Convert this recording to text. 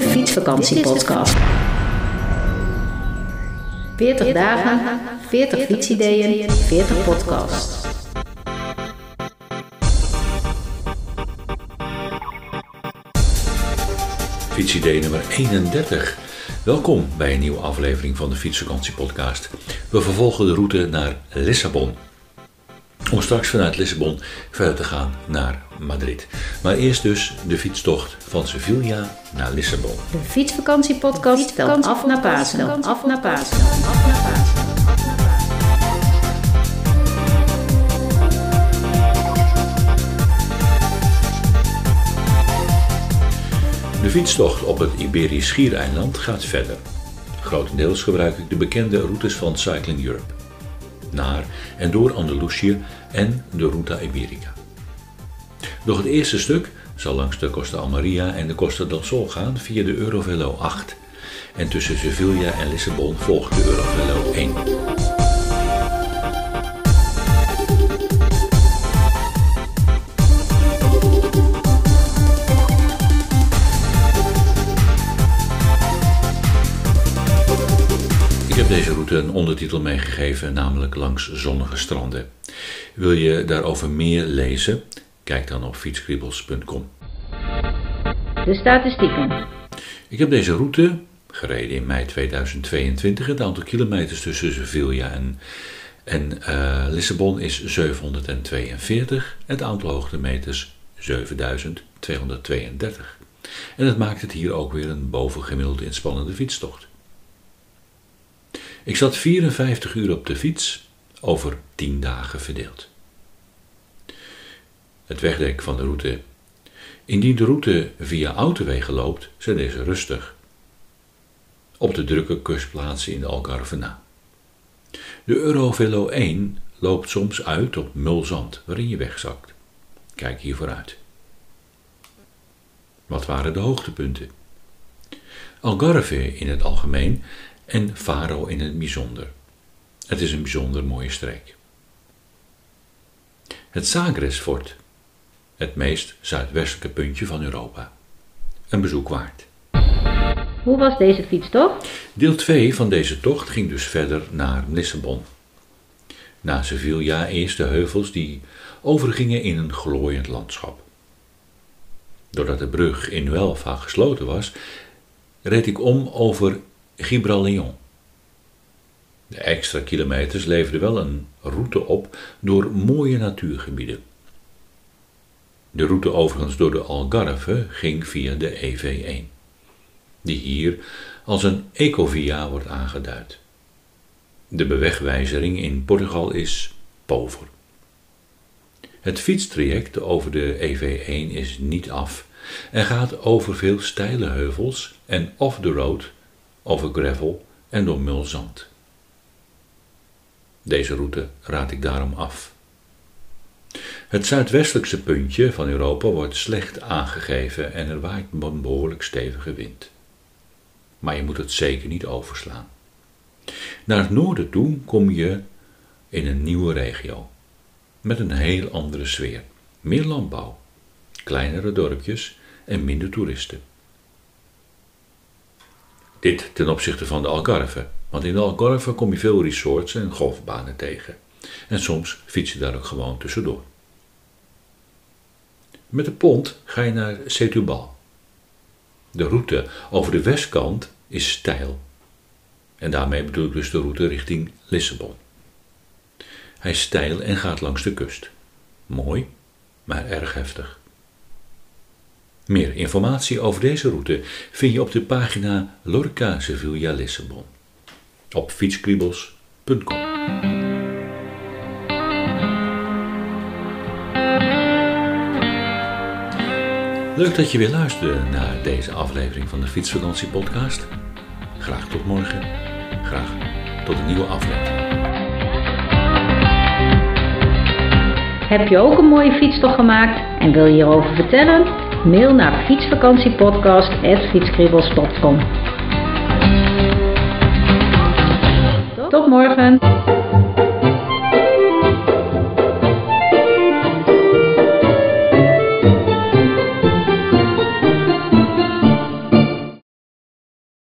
Fietsvakantiepodcast. 40 dagen, 40 fietsideeën, 40 podcasts. Fietsidee nummer 31. Welkom bij een nieuwe aflevering van de Fietsvakantiepodcast. We vervolgen de route naar Lissabon. Om straks vanuit Lissabon verder te gaan naar Madrid. Maar eerst dus de fietstocht van Sevilla naar Lissabon. De Fietsvakantiepodcast telt af naar Pasen. Af naar Pasen. Af naar Pasen. De fietstocht op het Iberisch Schiereiland gaat verder. Grotendeels gebruik ik de bekende routes van Cycling Europe. Naar en door Andalusië en de Ruta Iberica. Nog het eerste stuk zal langs de Costa Almeria en de Costa del Sol gaan via de Eurovelo 8. En tussen Sevilla en Lissabon volgt de Eurovelo 1. Heb deze route een ondertitel meegegeven, namelijk langs zonnige stranden. Wil je daarover meer lezen? Kijk dan op fietskriebels.com. De statistieken. Ik heb deze route gereden in mei 2022. Het aantal kilometers tussen Sevilla en, en eh, Lissabon is 742. Het aantal hoogtemeters 7232. En dat maakt het hier ook weer een bovengemiddeld inspannende fietstocht. Ik zat 54 uur op de fiets, over 10 dagen verdeeld. Het wegdek van de route. Indien de route via autowegen loopt, zijn deze rustig. Op de drukke kustplaatsen in de Algarve na. De Eurovelo 1 loopt soms uit op mulzand, waarin je wegzakt. Kijk hier vooruit. Wat waren de hoogtepunten? Algarve in het algemeen en Faro in het bijzonder. Het is een bijzonder mooie streek. Het Sagresfort, het meest zuidwestelijke puntje van Europa. Een bezoek waard. Hoe was deze fietstocht? Deel 2 van deze tocht ging dus verder naar Lissabon. Na Sevilla eerst de heuvels die overgingen in een glooiend landschap. Doordat de brug in Huelva gesloten was, reed ik om over Gibraleon. De extra kilometers leverden wel een route op door mooie natuurgebieden. De route overigens door de Algarve ging via de EV1, die hier als een ecovia wordt aangeduid. De bewegwijzering in Portugal is pover. Het fietstraject over de EV1 is niet af en gaat over veel steile heuvels en off the road over gravel en door mulzand. Deze route raad ik daarom af. Het zuidwestelijkste puntje van Europa wordt slecht aangegeven en er waait een behoorlijk stevige wind. Maar je moet het zeker niet overslaan. Naar het noorden toe kom je in een nieuwe regio, met een heel andere sfeer. Meer landbouw, kleinere dorpjes en minder toeristen. Dit ten opzichte van de Algarve, want in de Algarve kom je veel resorts en golfbanen tegen. En soms fiets je daar ook gewoon tussendoor. Met de pont ga je naar Setúbal. De route over de westkant is steil. En daarmee bedoel ik dus de route richting Lissabon. Hij is steil en gaat langs de kust. Mooi, maar erg heftig. Meer informatie over deze route vind je op de pagina Lorca Sevilla Lissabon op fietskriebels.com. Leuk dat je weer luisterde naar deze aflevering van de Fietsvakantie Podcast. Graag tot morgen. Graag tot een nieuwe aflevering. Heb je ook een mooie fietstocht gemaakt en wil je hierover vertellen? Mail naar fietsvakantiepodcast.fietskriebels.com Tot morgen!